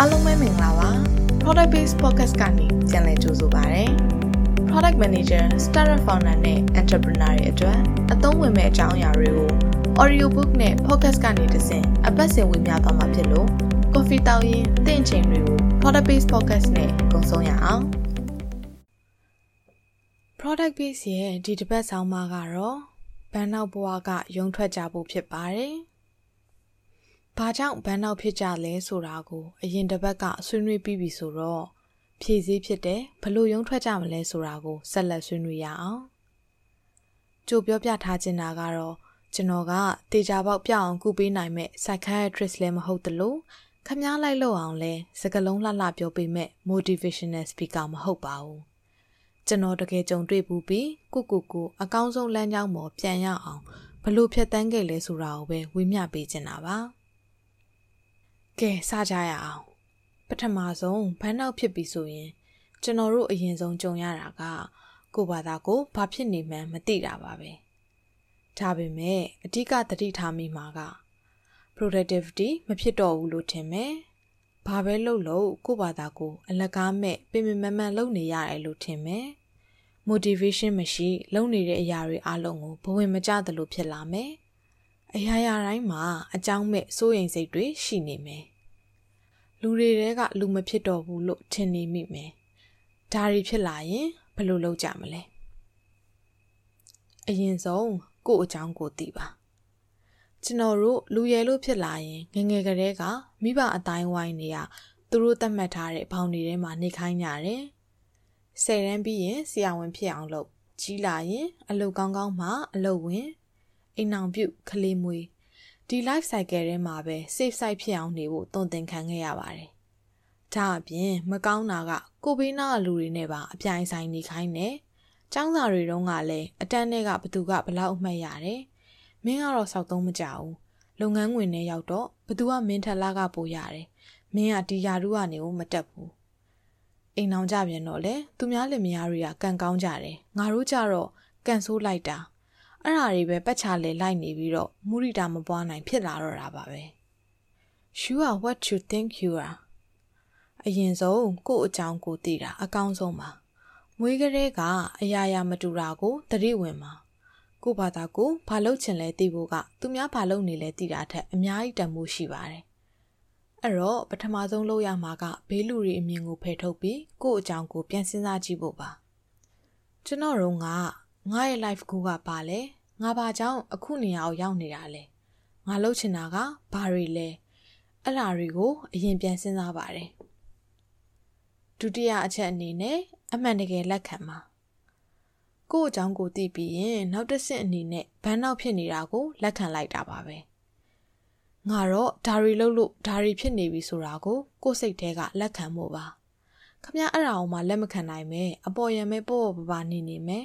အားလုံးပဲမင်္ဂလာပါ Product Based Podcast ကနေပြန်လည်ကြိုဆိုပါရစေ Product Manager, Startup Founder နဲ့ Entrepreneur တွေအတွက်အသုံးဝင်မဲ့အကြောင်းအရာတွေကို Audio Book နဲ့ Podcast ကနေတဆင့်အပတ်စဉ်ဝင်ပြသွားမှာဖြစ်လို့ Coffee တောင်းရင်တင့်ချိန်တွေကို Product Based Podcast နဲ့ကုံဆုံးရအောင် Product Based ရဲ့ဒီတစ်ပတ်ဆောင်းပါးကတော့ဘန်နောက်ဘဝကရုံထွက်ကြဖို့ဖြစ်ပါတယ်။ ဘာကြောင့်ဘန်နောက်ဖြစ်ကြလဲဆိုတာကိုအရင်တစ်ပတ်ကဆွေးနွေးပြီးပြီဆိုတော့ဖြည့်စည်းဖြစ်တယ်ဘလို့ရုံထွက်ကြမလဲဆိုတာကိုဆက်လက်ဆွေးနွေးရအောင်။ကြိုပြောပြထားချင်တာကတော့ကျွန်တော်ကတေချာပေါက်ပြအောင်ကုပေးနိုင်မဲ့ psychiatrist လည်းမဟုတ်တလို့ခမားလိုက်လို့အောင်လဲစကလုံးလှလှပြောပေးမဲ့ motivational speaker မဟုတ်ပါဘူး။ကျွန်တော်တကယ်ကြုံတွေ့ဘူးပြီးကိုကိုကိုအကောင်းဆုံးလမ်းကြောင်းပေါ်ပြန်ရအောင်ဘလို့ဖြတ်တန်းခဲ့လဲဆိုတာကိုပဲဝေမျှပေးချင်တာပါ။ ကဲစကြရအောင်ပထမဆုံးဘန်းနောက်ဖြစ်ပြီဆိုရင်ကျွန်တော်တို့အရင်ဆုံးကြုံရတာက ကိုဘာသာကိုဘာဖြစ်နေမှန်းမသိတာပါပဲဒါပေမဲ့အဓိကသတိထားမိမှာက productivity မဖြစ်တော့ဘူးလို့ထင်မယ်ဘာပဲလုပ်လို့ကိုဘာသာကို အလကားမဲ့ပင်ပင်မမှန်လုပ်နေရတယ်လို့ထင်မယ် motivation မရှိ လုပ်နေတဲ့အရာတွေအလုံးကိုဘဝင်မကျသလိုဖြစ်လာမယ် အရာရာတိုင်းမှာအကြောင်းမဲ့စိုးရိမ်စိတ်တွေရှိနေမယ်လူတွေတဲကလူမဖြစ်တော့ဘူးလို့ထင်နေမိမယ်ဒါတွေဖြစ်လာရင်ဘယ်လိုလုပ်ကြမလဲအရင်ဆုံးကို့အကြောင်းကိုသိပါကျွန်တော်တို့လူရဲလို့ဖြစ်လာရင်ငငယ်ကလေးကမိဘအတိုင်းဝိုင်းနေရသူတို့သတ်မှတ်ထားတဲ့ဘောင်တွေထဲမှာနေခိုင်းကြတယ်ဆယ်တန်းပြီးရင်ဆရာဝန်ဖြစ်အောင်လုပ်ကြီးလာရင် အလုပ်ကောင်းကောင်းမှအလုပ်ဝင် အိမ်အောင်ပြုခလေးမွေးဒီ life cycle ထဲမှာပဲ safe side ဖြစ်အောင်နေဖို့တုံသင်ခံခဲ့ရပါတယ်။ဒါအပြင်မကောင်းတာကကိုဘေးနာလူတွေနဲ့ပါအပြိုင်ဆိုင်နေခိုင်းတယ်။ចောင်းစာတွေတုန်းကလည်းအတန်းတွေကဘသူကဘလောက်အမှတ်ရတယ်။မင်းကတော့စောက်သုံးမကြဘူး။လုပ်ငန်းဝင်နဲ့ရောက်တော့ဘသူကမင်းထက်လာကပိုရတယ်။မင်းကဒီယာရုကနေမတက်ဘူး။အိမ်အောင်ကြပြန်တော့လေသူများလင်မယားတွေကကန်ကောင်းကြတယ်။ငါတို့ကြတော့ကန်ဆိုးလိုက်တာ။ အဲ့ဓာတွေပဲပတ်ချလေလိုက်နေပြီးတော့မူရိတာမပွားနိုင်ဖြစ်လာတော့တာပါပဲ You are what you think you are အရင်ဆုံးကို့အကြောင်းကိုသိတာအကောင်းဆုံးပါမွေးကလေးကအရာရာမတူတာကိုသတိဝင်ပါကို့ဘာသာကိုဘာလုပ်ချင်လဲသိဖို့ကသူများဘာလုပ်နေလဲသိတာထက်အများကြီးတန်ဖိုးရှိပါတယ်အဲ့တော့ပထမဆုံးလုပ်ရမှာကဘေးလူတွေအမြင်ကိုဖယ်ထုတ်ပြီးကို့အကြောင်းကိုပြန်စဉ်းစားကြည့်ဖို့ပါကျွန်တော်တို့က ငါရဲ့ life goal ကပါလဲငါဘာကြောင့်အခုနေရာကိုရောက်နေတာလဲငါလှုပ်ချင်တာကဘာတွေလဲအဲ့လာတွေကိုအရင်ပြန်စဉ်းစားပါတယ်ဒုတိယအချက်အနေနဲ့အမှန်တကယ်လက်ခံပါကို့အကြောင်းကိုသိပြီးရင်နောက်တစ်ဆင့်အနေနဲ့ဘန်းနောက်ဖြစ်နေတာကိုလက်ခံလိုက်တာပါပဲငါတော့ဒါရီလှုပ်လို့ဒါရီဖြစ်နေပြီဆိုတာကိုကိုယ့်စိတ်ထဲကလက်ခံဖို့ပါခမအဲ့ဒါအောင်မှလက်မခံနိုင်မဲအပေါ်ရံမဲပေါ့ပေါ့ပါပါနေနေမဲ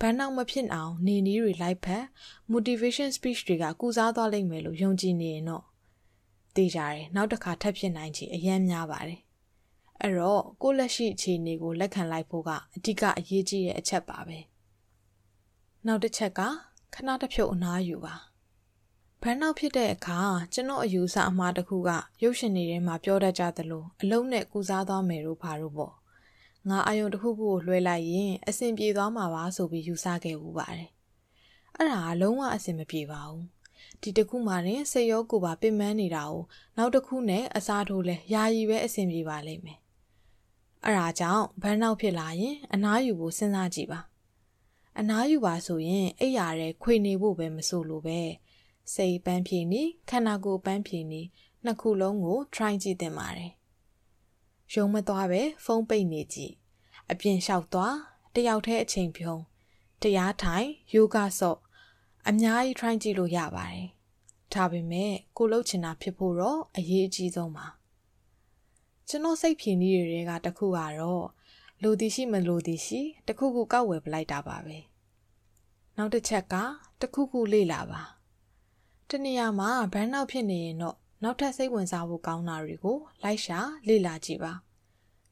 ဘန်းနောက်မဖြစ်အောင်နေနည်းတွေလိုက်ဖက် motivation speech တွေကကုစားသွားလိမ့်မယ်လို့ယုံကြည်နေရင်တော့သိကြတယ်နောက်တစ်ခါထပ်ဖြစ်နိုင်ချေအယမ်းများပါတယ်အဲ့တော့ကိုလက်ရှိအခြေအနေကိုလက်ခံလိုက်ဖို့ကအဓိကအရေးကြီးတဲ့အချက်ပါပဲနောက်တစ်ချက်ကခဏတစ်ဖြုတ်အနားယူပါဘန်းနောက်ဖြစ်တဲ့အခါကျွန်တော်အယူဆအမှားတစ်ခုကရုပ်ရှင်တွေထဲမှာပြောတတ်ကြသလိုအလုံးနဲ့ကုစားသွားမယ်လို့ပါလို့ပေါ့ ငါအယုံတစ်ခုခုကိုလွှဲလိုက်ရင်အဆင်ပြေသွားမှာပါဆိုပြီးယူဆခဲ့ဦးပါတယ်။အဲ့ဒါကလုံးဝအဆင်မပြေပါဘူး။ဒီတစ်ခုမှရင်စိတ်ရောကိုယ်ပါပင်ပန်းနေတာကိုနောက်တစ်ခုနဲ့အစားထိုးလဲယာယီပဲအဆင်ပြေပါလိမ့်မယ်။အဲ့ဒါကြောင့်ဘန်းနောက်ဖြစ်လာရင် အနားယူဖို့စဉ်းစားကြည့်ပါ။အနားယူပါဆိုရင်အိပ်ရတဲ့ခွေနေဖို့ပဲမဆိုလိုပဲစိတ်ပန်းဖြေနေခန္ဓာကိုယ်ပန်းဖြေနေနှစ်ခုလုံးကို try ကြည့်သင့်ပါတယ် ရုံမသွားပဲဖုန်းပိတ်နေကြည့်အပြင်လျှောက်သွားတယောက်တည်းအချိန်ဖြုံးတရားထိုင်ယောဂဆော့အများကြီး try ကြည့်လို့ရပါတယ်ဒါပေမဲ့ကိုလှုပ်ချင်တာဖြစ်ဖို့တော့အရေးအကြီးဆုံးပါကျွန်တော်စိတ်ဖြည်နည်းတွေကတခုကတော့လိုသည်ရှိမလိုသည်ရှိတခုခုကောက်ဝယ်ပလိုက်တာပါပဲနောက်တစ်ချက်ကတခုခုလေ့လာပါတနေရာမှာဘန်းနောက်ဖြစ်နေရင်တော့ နောက်ထပ်စိတ်ဝင်စားဖို့ကောင်းတာတွေကိုလိုက်ရှာလေ့လာကြည့်ပါ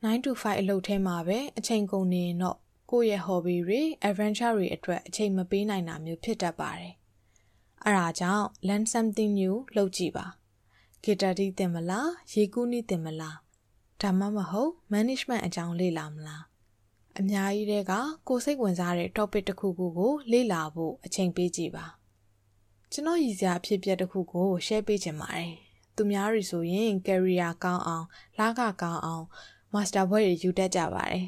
9 to 5အလုပ်ထဲမှာပဲအချိန်ကုန်နေရင်တော့ကိုယ့်ရဲ့ hobby တွေ adventure တွေအတွက်အချိန်မပေးနိုင်တာမျိုးဖြစ်တတ်ပါတယ်။အဲဒါကြောင့် learn something new လုပ်ကြည့်ပါ။ guitar တီးသင်မလား၊ရေကူးနီးသင်မလားဒါမှမဟုတ် management အကြောင်းလေ့လာမလားအများကြီးတဲ့ကကိုစိတ်ဝင်စားတဲ့ topic တစ်ခုခုကိုလေ့လာဖို့အချိန်ပေးကြည့်ပါကျွန်တော်ရည်စရာအဖြစ်ပြက်တစ်ခုကို share ပေးချင်ပါတယ် သူများတွေဆိုရင် career ကောင်းအောင်လကကောင်းအောင် master ဘွဲ့တွေယူတတ်ကြပါတယ်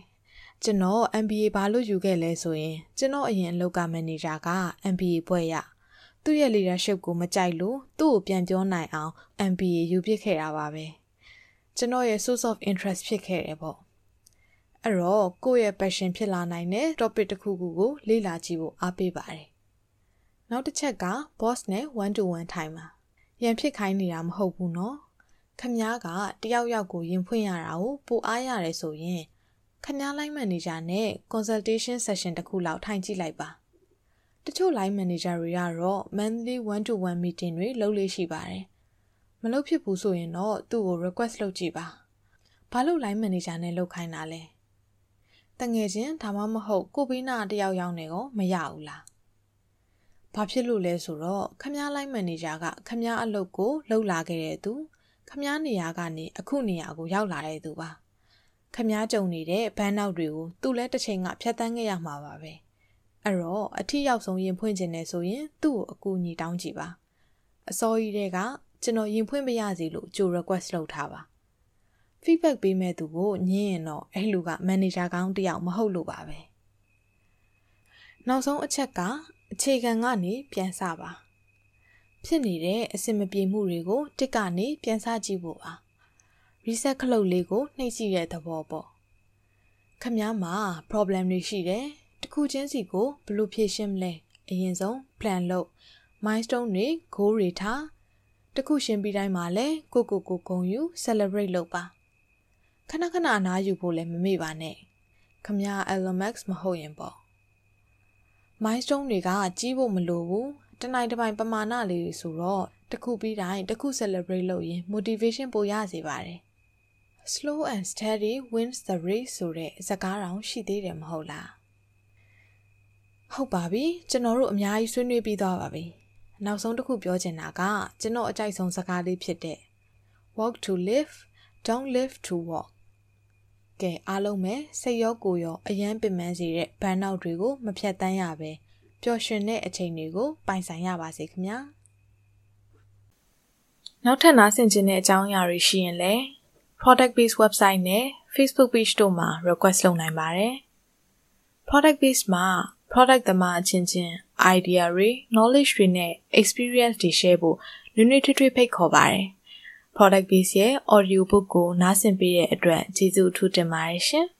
ကျွန်တော် MBA ဘာလို့ယူခဲ့လဲဆိုရင်ကျွန်တော်အရင်အလုပ်ကမန်နေဂျာက MBA ဘွဲ့ရသူ့ရဲ့ leadership ကိုမကြိုက်လို့သူ့ကိုပြန်ပြောနိုင်အောင် MBA ယူပြစ်ခဲ့တာပါပဲကျွန်တော်ရဲ့ source of interest ဖြစ်ခဲ့တယ်ပေါ့အဲ့တော့ကိုယ့်ရဲ့ passion ဖြစ်လာနိုင်တဲ့ topic တစ်ခုခုကိုလေ့လာကြည့်ဖို့အားပေးပါတယ်နောက်တစ်ချက်က boss နဲ့ one to one ထိုင်ပါ ရန်ဖြစ်ခိုင်းနေတာမဟုတ်ဘူးနော်ခမားကတယောက်ယောက်ကိုရင်ဖွင့်ရတာကိုပိုအားရတယ်ဆိုရင်ခမား line manager နဲ့ consultation session တစ်ခုလောက်ထိုင်ကြည့်လိုက်ပါတချို့ line manager တွေကတော့ monthly one to one meeting တွေလုပ်လို့ရှိပါတယ်မလုပ်ဖြစ်ဘူးဆိုရင်တော့သူ့ကို request လုပ်ကြည့်ပါဘာလို့ line manager နဲ့လုပ်ခိုင်းတာလဲတငယ်ချင်းဒါမှမဟုတ်ကိုဘီနာတယောက်ယောက်နဲ့ရောမရဘူးလား ဘာဖြစ်လို့လဲဆိုတော့ခမား line manager ကခမားအလုပ်ကိုလှုပ်လာခဲ့တဲ့သူခမားနေရာကနေအခုနေရာကိုရောက်လာတဲ့သူပါခမားကြုံနေတဲ့ဘန်းနောက်တွေကိုသူ့လဲတစ်ချိန်ကဖျက်ဆီးခဲ့ရမှာပါပဲအဲ့တော့အထီရောက်ဆုံးရင်ဖွင့်ခြင်းနဲ့ဆိုရင်သူ့ကိုအကူအညီတောင်းကြည့်ပါအစောကြီးတဲ့ကကျွန်တော်ရင်ဖွင့်မရစီလို့ကြို request လုပ်ထားပါ feedback ပေးမဲ့သူကိုညင်းရင်တော့အဲ့လူက manager ကောင်းတယောက်မဟုတ်လို့ပါပဲနောက်ဆုံးအချက်က အခြေခံကနေပြန်စပါဖြစ်နေတဲ့အဆင်မပြေမှုတွေကိုတစ်ကနေပြန်စကြည့်ဖို့ပါ reset ခလုတ်လေးကိုနှိပ်ကြည့်တဲ့သဘောပေါ့ခမည်းမှာ problem တွေရှိတယ်တခုချင်းစီကိုဘယ်လိုဖြေရှင်းမလဲအရင်ဆုံး plan လုပ် milestone တွေ goal တွေထားတခုရှင်းပြီးတိုင်းမှာလဲကိုကိုကိုဂုံယူ celebrate လုပ်ပါခဏခဏအနားယူဖို့လည်းမမေ့ပါနဲ့ခမည်း LMX မဟုတ်ရင်ပေါ့ milestone တွေကကြီးဖို့မလိုဘူးတနိုင်တစ်ပိုင်းပမာဏလေးတွေဆိုတော့တခုပြီးတိုင်းတခု celebrate လုပ်ရင် motivation ပိုရစေပါတယ် slow and steady wins the race ဆိုတဲ့စကားတောင်ရှိသေးတယ်မဟုတ်လားဟုတ်ပါပြီကျွန်တော်တို့အများကြီးဆွေးနွေးပြီးသွားပါပြီနောက်ဆုံးတစ်ခုပြောချင်တာကကျွန်တော်အကြိုက်ဆုံးစကားလေးဖြစ်တဲ့ walk to live don't live to walk ကဲအားလုံးပဲစိတ်ရောကိုယ်ရောအယမ်းပင်ပန်းစေတဲ့ဘန်နောက်တွေကိုမဖြတ်တန်းရပဲပျော်ရွှင်တဲ့အချိန်တွေကိုပိုင်ဆိုင်ရပါစေခင်ဗျာနောက်ထပ်နားဆင်ခြင်းတဲ့အကြောင်းအရာတွေရှိရင်လည်း product based website နဲ့ Facebook page တို့မှာ request လုပ်နိုင်ပါတယ် product based မှာ product သမားအချင်းချင်း idea တွေ knowledge တွေနဲ့ experience တွေ share ဖို့နွေးနွေးထွေးထွေးဖိတ်ခေါ်ပါတယ် product base ရဲ့ audio book ကိုနားဆင်ပေးတဲ့အတွက်ကျေးဇူးအထူးတင်ပါတယ်ရှင်။